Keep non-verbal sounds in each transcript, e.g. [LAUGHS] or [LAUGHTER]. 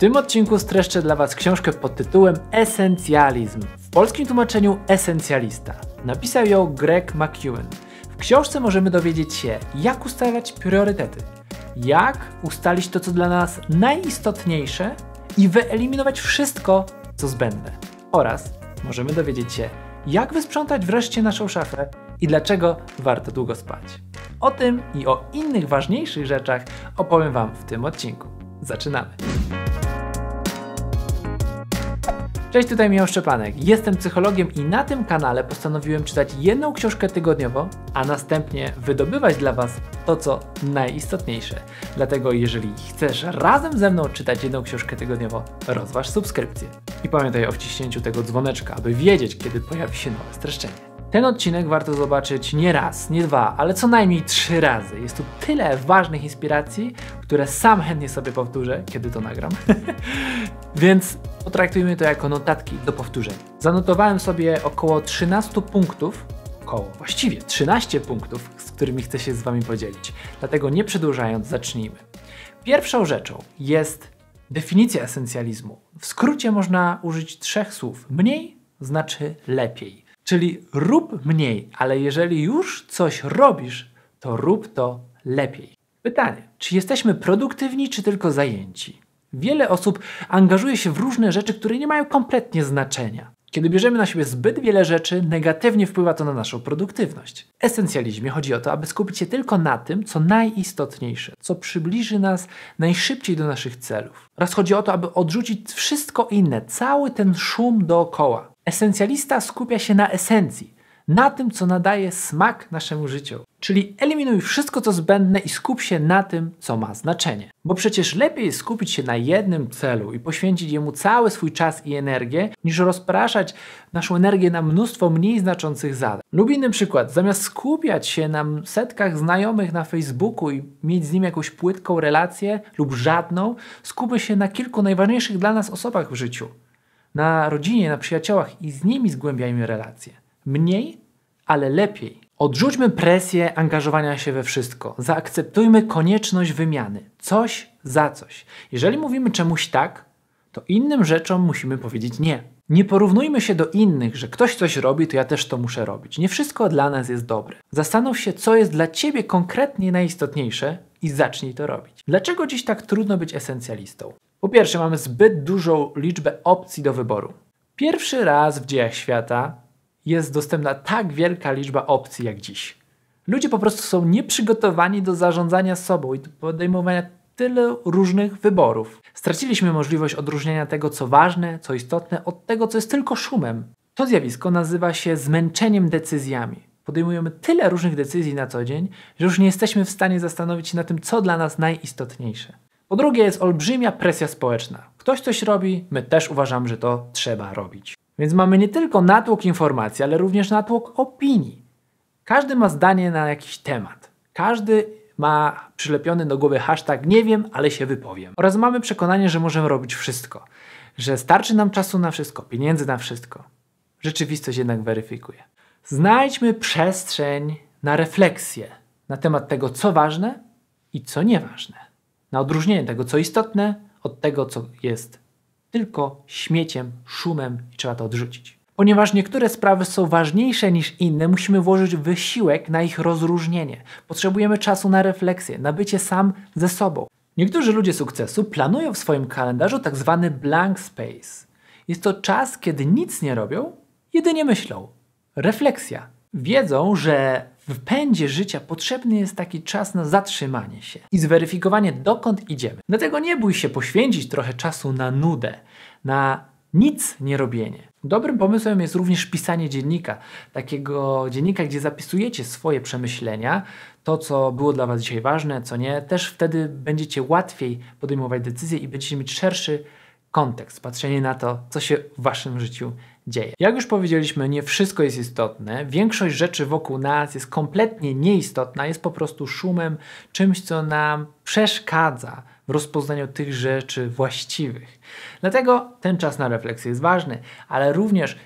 tym odcinku streszczę dla Was książkę pod tytułem Esencjalizm. W polskim tłumaczeniu esencjalista. Napisał ją Greg McEwen. W książce możemy dowiedzieć się, jak ustawiać priorytety, jak ustalić to, co dla nas najistotniejsze i wyeliminować wszystko, co zbędne. Oraz możemy dowiedzieć się, jak wysprzątać wreszcie naszą szafę i dlaczego warto długo spać. O tym i o innych ważniejszych rzeczach opowiem Wam w tym odcinku. Zaczynamy! Cześć, tutaj Michał Szczepanek. Jestem psychologiem i na tym kanale postanowiłem czytać jedną książkę tygodniowo, a następnie wydobywać dla Was to, co najistotniejsze. Dlatego jeżeli chcesz razem ze mną czytać jedną książkę tygodniowo, rozważ subskrypcję. I pamiętaj o wciśnięciu tego dzwoneczka, aby wiedzieć, kiedy pojawi się nowe streszczenie. Ten odcinek warto zobaczyć nie raz, nie dwa, ale co najmniej trzy razy. Jest tu tyle ważnych inspiracji, które sam chętnie sobie powtórzę, kiedy to nagram. [LAUGHS] Więc potraktujmy to jako notatki do powtórzenia. Zanotowałem sobie około 13 punktów, około właściwie 13 punktów, z którymi chcę się z Wami podzielić. Dlatego nie przedłużając, zacznijmy. Pierwszą rzeczą jest definicja esencjalizmu. W skrócie można użyć trzech słów. Mniej znaczy lepiej. Czyli rób mniej, ale jeżeli już coś robisz, to rób to lepiej. Pytanie, czy jesteśmy produktywni, czy tylko zajęci? Wiele osób angażuje się w różne rzeczy, które nie mają kompletnie znaczenia. Kiedy bierzemy na siebie zbyt wiele rzeczy, negatywnie wpływa to na naszą produktywność. W esencjalizmie chodzi o to, aby skupić się tylko na tym, co najistotniejsze, co przybliży nas najszybciej do naszych celów. Oraz chodzi o to, aby odrzucić wszystko inne, cały ten szum dookoła. Esencjalista skupia się na esencji, na tym, co nadaje smak naszemu życiu. Czyli eliminuj wszystko, co zbędne i skup się na tym, co ma znaczenie. Bo przecież lepiej jest skupić się na jednym celu i poświęcić jemu cały swój czas i energię, niż rozpraszać naszą energię na mnóstwo mniej znaczących zadań. Lub inny przykład, zamiast skupiać się na setkach znajomych na Facebooku i mieć z nim jakąś płytką relację lub żadną, skupmy się na kilku najważniejszych dla nas osobach w życiu na rodzinie, na przyjaciołach i z nimi zgłębiajmy relacje. Mniej, ale lepiej. Odrzućmy presję angażowania się we wszystko. Zaakceptujmy konieczność wymiany. Coś za coś. Jeżeli mówimy czemuś tak, to innym rzeczom musimy powiedzieć nie. Nie porównujmy się do innych, że ktoś coś robi, to ja też to muszę robić. Nie wszystko dla nas jest dobre. Zastanów się, co jest dla ciebie konkretnie najistotniejsze i zacznij to robić. Dlaczego dziś tak trudno być esencjalistą? Po pierwsze, mamy zbyt dużą liczbę opcji do wyboru. Pierwszy raz w dziejach świata jest dostępna tak wielka liczba opcji jak dziś. Ludzie po prostu są nieprzygotowani do zarządzania sobą i do podejmowania tyle różnych wyborów. Straciliśmy możliwość odróżnienia tego, co ważne, co istotne, od tego, co jest tylko szumem. To zjawisko nazywa się zmęczeniem decyzjami. Podejmujemy tyle różnych decyzji na co dzień, że już nie jesteśmy w stanie zastanowić się na tym, co dla nas najistotniejsze. Po drugie jest olbrzymia presja społeczna. Ktoś coś robi, my też uważamy, że to trzeba robić. Więc mamy nie tylko natłok informacji, ale również natłok opinii. Każdy ma zdanie na jakiś temat. Każdy ma przylepiony do głowy hashtag nie wiem, ale się wypowiem. Oraz mamy przekonanie, że możemy robić wszystko. Że starczy nam czasu na wszystko, pieniędzy na wszystko. Rzeczywistość jednak weryfikuje. Znajdźmy przestrzeń na refleksję na temat tego, co ważne i co nieważne na odróżnienie tego, co istotne, od tego, co jest tylko śmieciem, szumem i trzeba to odrzucić. Ponieważ niektóre sprawy są ważniejsze niż inne, musimy włożyć wysiłek na ich rozróżnienie. Potrzebujemy czasu na refleksję, na bycie sam ze sobą. Niektórzy ludzie sukcesu planują w swoim kalendarzu tak zwany blank space. Jest to czas, kiedy nic nie robią, jedynie myślą. Refleksja. Wiedzą, że w pędzie życia potrzebny jest taki czas na zatrzymanie się i zweryfikowanie, dokąd idziemy. Dlatego nie bój się poświęcić trochę czasu na nudę, na nic nie robienie. Dobrym pomysłem jest również pisanie dziennika, takiego dziennika, gdzie zapisujecie swoje przemyślenia, to co było dla Was dzisiaj ważne, co nie. Też wtedy będziecie łatwiej podejmować decyzje i będziecie mieć szerszy kontekst, patrzenie na to, co się w Waszym życiu dzieje. Jak już powiedzieliśmy, nie wszystko jest istotne. Większość rzeczy wokół nas jest kompletnie nieistotna, jest po prostu szumem, czymś, co nam przeszkadza w rozpoznaniu tych rzeczy właściwych. Dlatego ten czas na refleksję jest ważny, ale również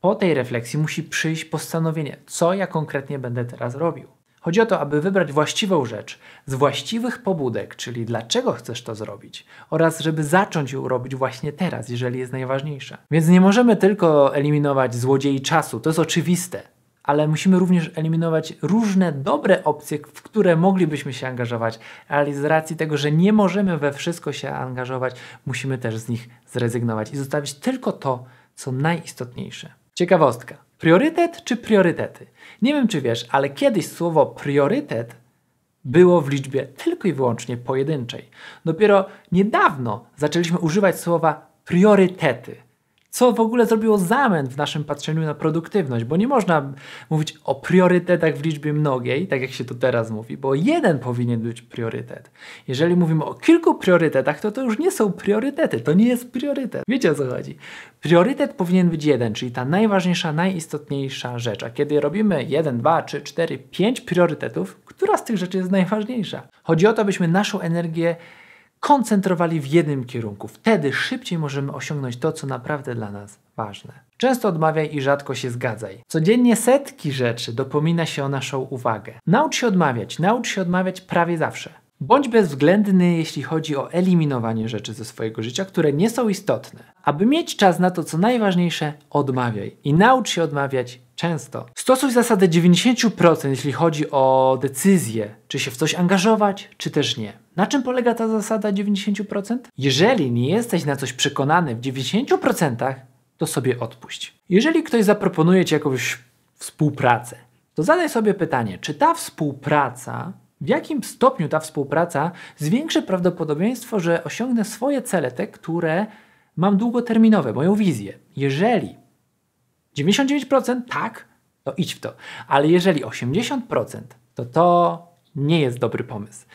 po tej refleksji musi przyjść postanowienie, co ja konkretnie będę teraz robił. Chodzi o to, aby wybrać właściwą rzecz z właściwych pobudek, czyli dlaczego chcesz to zrobić, oraz żeby zacząć ją robić właśnie teraz, jeżeli jest najważniejsza. Więc nie możemy tylko eliminować złodziei czasu, to jest oczywiste, ale musimy również eliminować różne dobre opcje, w które moglibyśmy się angażować, ale z racji tego, że nie możemy we wszystko się angażować, musimy też z nich zrezygnować i zostawić tylko to, co najistotniejsze. Ciekawostka. Priorytet czy priorytety? Nie wiem, czy wiesz, ale kiedyś słowo priorytet było w liczbie tylko i wyłącznie pojedynczej. Dopiero niedawno zaczęliśmy używać słowa priorytety co w ogóle zrobiło zamęt w naszym patrzeniu na produktywność, bo nie można mówić o priorytetach w liczbie mnogiej, tak jak się to teraz mówi, bo jeden powinien być priorytet. Jeżeli mówimy o kilku priorytetach, to to już nie są priorytety, to nie jest priorytet. Wiecie o co chodzi? Priorytet powinien być jeden, czyli ta najważniejsza, najistotniejsza rzecz. A kiedy robimy jeden, dwa, trzy, cztery, pięć priorytetów, która z tych rzeczy jest najważniejsza? Chodzi o to, abyśmy naszą energię koncentrowali w jednym kierunku. Wtedy szybciej możemy osiągnąć to, co naprawdę dla nas ważne. Często odmawiaj i rzadko się zgadzaj. Codziennie setki rzeczy dopomina się o naszą uwagę. Naucz się odmawiać, naucz się odmawiać prawie zawsze. Bądź bezwzględny, jeśli chodzi o eliminowanie rzeczy ze swojego życia, które nie są istotne. Aby mieć czas na to, co najważniejsze, odmawiaj i naucz się odmawiać często. Stosuj zasadę 90%, jeśli chodzi o decyzję, czy się w coś angażować, czy też nie. Na czym polega ta zasada 90%? Jeżeli nie jesteś na coś przekonany w 90%, to sobie odpuść. Jeżeli ktoś zaproponuje ci jakąś współpracę, to zadaj sobie pytanie, czy ta współpraca, w jakim stopniu ta współpraca zwiększy prawdopodobieństwo, że osiągnę swoje cele, te, które mam długoterminowe, moją wizję. Jeżeli 99% tak, to idź w to. Ale jeżeli 80%, to to nie jest dobry pomysł.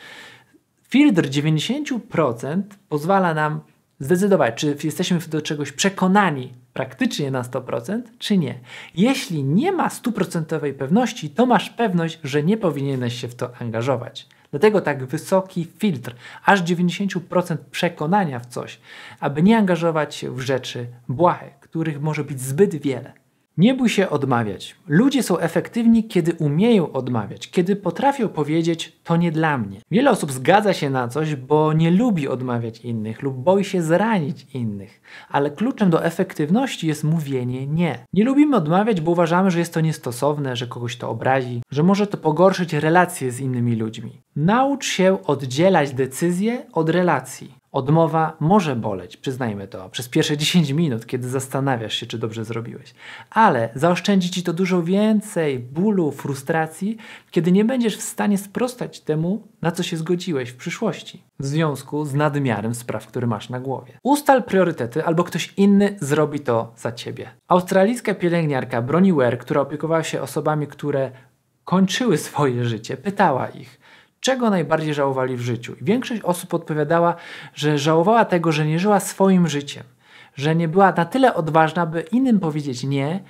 Filtr 90% pozwala nam zdecydować, czy jesteśmy do czegoś przekonani praktycznie na 100%, czy nie. Jeśli nie ma stuprocentowej pewności, to masz pewność, że nie powinieneś się w to angażować. Dlatego tak wysoki filtr, aż 90% przekonania w coś, aby nie angażować się w rzeczy błahe, których może być zbyt wiele. Nie bój się odmawiać. Ludzie są efektywni, kiedy umieją odmawiać, kiedy potrafią powiedzieć to nie dla mnie. Wiele osób zgadza się na coś, bo nie lubi odmawiać innych lub boi się zranić innych, ale kluczem do efektywności jest mówienie nie. Nie lubimy odmawiać, bo uważamy, że jest to niestosowne, że kogoś to obrazi, że może to pogorszyć relacje z innymi ludźmi. Naucz się oddzielać decyzje od relacji. Odmowa może boleć, przyznajmy to, przez pierwsze 10 minut, kiedy zastanawiasz się, czy dobrze zrobiłeś, ale zaoszczędzi ci to dużo więcej bólu, frustracji, kiedy nie będziesz w stanie sprostać temu, na co się zgodziłeś w przyszłości, w związku z nadmiarem spraw, które masz na głowie. Ustal priorytety, albo ktoś inny zrobi to za ciebie. Australijska pielęgniarka Bronnie Ware, która opiekowała się osobami, które kończyły swoje życie, pytała ich, czego najbardziej żałowali w życiu. I większość osób odpowiadała, że żałowała tego, że nie żyła swoim życiem, że nie była na tyle odważna, by innym powiedzieć nie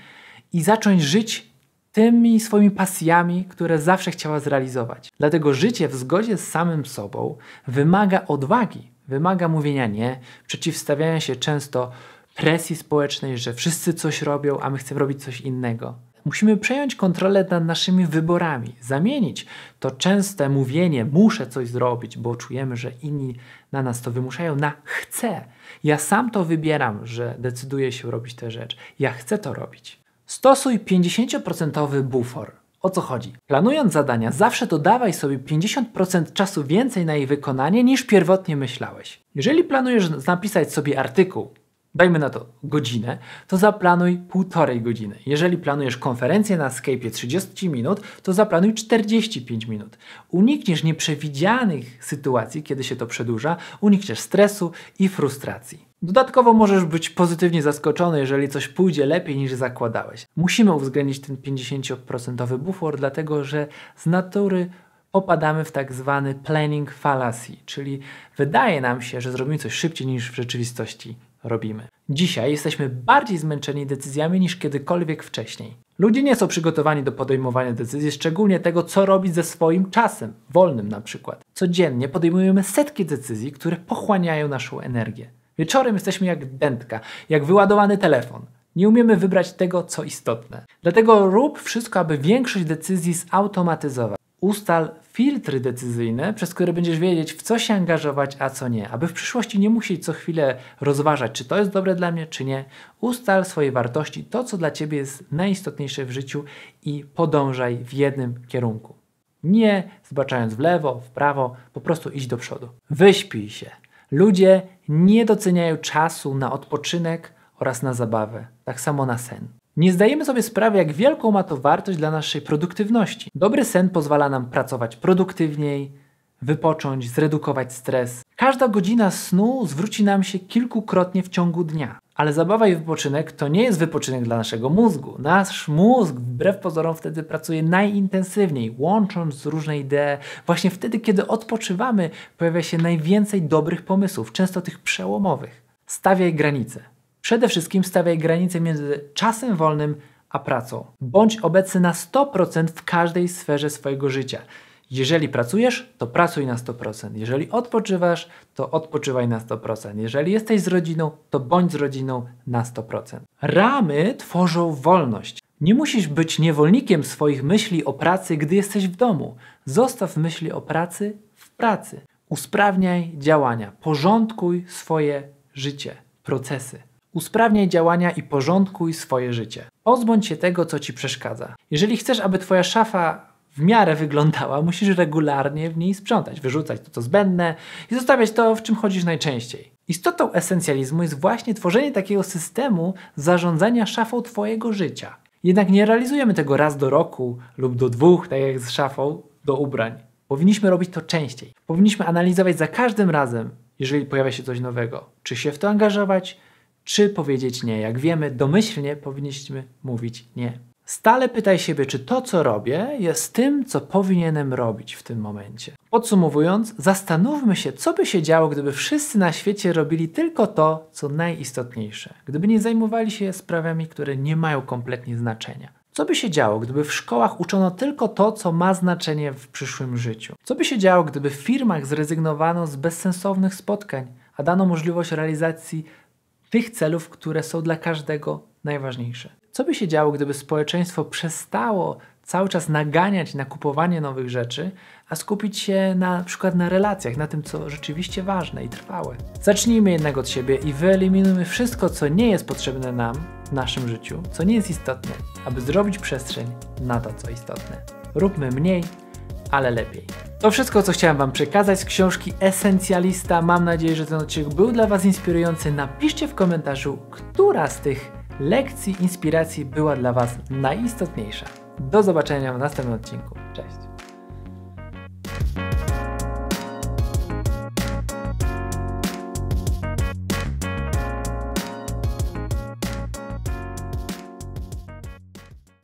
i zacząć żyć tymi swoimi pasjami, które zawsze chciała zrealizować. Dlatego życie w zgodzie z samym sobą wymaga odwagi, wymaga mówienia nie, przeciwstawiania się często presji społecznej, że wszyscy coś robią, a my chcemy robić coś innego. Musimy przejąć kontrolę nad naszymi wyborami, zamienić to częste mówienie muszę coś zrobić, bo czujemy, że inni na nas to wymuszają, na chcę. Ja sam to wybieram, że decyduję się robić tę rzecz. Ja chcę to robić. Stosuj 50% bufor. O co chodzi? Planując zadania, zawsze dodawaj sobie 50% czasu więcej na jej wykonanie niż pierwotnie myślałeś. Jeżeli planujesz napisać sobie artykuł, dajmy na to godzinę, to zaplanuj półtorej godziny. Jeżeli planujesz konferencję na Skype'ie 30 minut, to zaplanuj 45 minut. Unikniesz nieprzewidzianych sytuacji, kiedy się to przedłuża, unikniesz stresu i frustracji. Dodatkowo możesz być pozytywnie zaskoczony, jeżeli coś pójdzie lepiej niż zakładałeś. Musimy uwzględnić ten 50% bufor, dlatego że z natury popadamy w tak zwany planning fallacy, czyli wydaje nam się, że zrobimy coś szybciej niż w rzeczywistości robimy. Dzisiaj jesteśmy bardziej zmęczeni decyzjami niż kiedykolwiek wcześniej. Ludzie nie są przygotowani do podejmowania decyzji, szczególnie tego, co robić ze swoim czasem, wolnym na przykład. Codziennie podejmujemy setki decyzji, które pochłaniają naszą energię. Wieczorem jesteśmy jak dętka, jak wyładowany telefon. Nie umiemy wybrać tego, co istotne. Dlatego rób wszystko, aby większość decyzji zautomatyzować. Ustal filtry decyzyjne, przez które będziesz wiedzieć, w co się angażować, a co nie, aby w przyszłości nie musieć co chwilę rozważać, czy to jest dobre dla mnie, czy nie. Ustal swoje wartości, to co dla ciebie jest najistotniejsze w życiu i podążaj w jednym kierunku. Nie zbaczając w lewo, w prawo, po prostu iść do przodu. Wyśpij się. Ludzie nie doceniają czasu na odpoczynek oraz na zabawę, tak samo na sen. Nie zdajemy sobie sprawy, jak wielką ma to wartość dla naszej produktywności. Dobry sen pozwala nam pracować produktywniej, wypocząć, zredukować stres. Każda godzina snu zwróci nam się kilkukrotnie w ciągu dnia. Ale zabawa i wypoczynek to nie jest wypoczynek dla naszego mózgu. Nasz mózg, wbrew pozorom, wtedy pracuje najintensywniej, łącząc różne idee. Właśnie wtedy, kiedy odpoczywamy, pojawia się najwięcej dobrych pomysłów, często tych przełomowych. Stawiaj granice. Przede wszystkim stawiaj granice między czasem wolnym a pracą. Bądź obecny na 100% w każdej sferze swojego życia. Jeżeli pracujesz, to pracuj na 100%. Jeżeli odpoczywasz, to odpoczywaj na 100%. Jeżeli jesteś z rodziną, to bądź z rodziną na 100%. Ramy tworzą wolność. Nie musisz być niewolnikiem swoich myśli o pracy, gdy jesteś w domu. Zostaw myśli o pracy w pracy. Usprawniaj działania, porządkuj swoje życie, procesy. Usprawniaj działania i porządkuj swoje życie. Pozbądź się tego, co ci przeszkadza. Jeżeli chcesz, aby twoja szafa w miarę wyglądała, musisz regularnie w niej sprzątać, wyrzucać to, co zbędne i zostawiać to, w czym chodzisz najczęściej. Istotą esencjalizmu jest właśnie tworzenie takiego systemu zarządzania szafą Twojego życia. Jednak nie realizujemy tego raz do roku lub do dwóch, tak jak z szafą do ubrań. Powinniśmy robić to częściej. Powinniśmy analizować za każdym razem, jeżeli pojawia się coś nowego, czy się w to angażować, czy powiedzieć nie. Jak wiemy, domyślnie powinniśmy mówić nie. Stale pytaj siebie, czy to, co robię, jest tym, co powinienem robić w tym momencie. Podsumowując, zastanówmy się, co by się działo, gdyby wszyscy na świecie robili tylko to, co najistotniejsze, gdyby nie zajmowali się sprawami, które nie mają kompletnie znaczenia. Co by się działo, gdyby w szkołach uczono tylko to, co ma znaczenie w przyszłym życiu? Co by się działo, gdyby w firmach zrezygnowano z bezsensownych spotkań, a dano możliwość realizacji tych celów, które są dla każdego najważniejsze. Co by się działo, gdyby społeczeństwo przestało cały czas naganiać na kupowanie nowych rzeczy, a skupić się na przykład na relacjach, na tym, co rzeczywiście ważne i trwałe. Zacznijmy jednak od siebie i wyeliminujmy wszystko, co nie jest potrzebne nam w naszym życiu, co nie jest istotne, aby zrobić przestrzeń na to, co istotne. Róbmy mniej, ale lepiej. To wszystko, co chciałem Wam przekazać z książki Esencjalista. Mam nadzieję, że ten odcinek był dla Was inspirujący. Napiszcie w komentarzu, która z tych lekcji, inspiracji była dla Was najistotniejsza. Do zobaczenia w następnym odcinku. Cześć!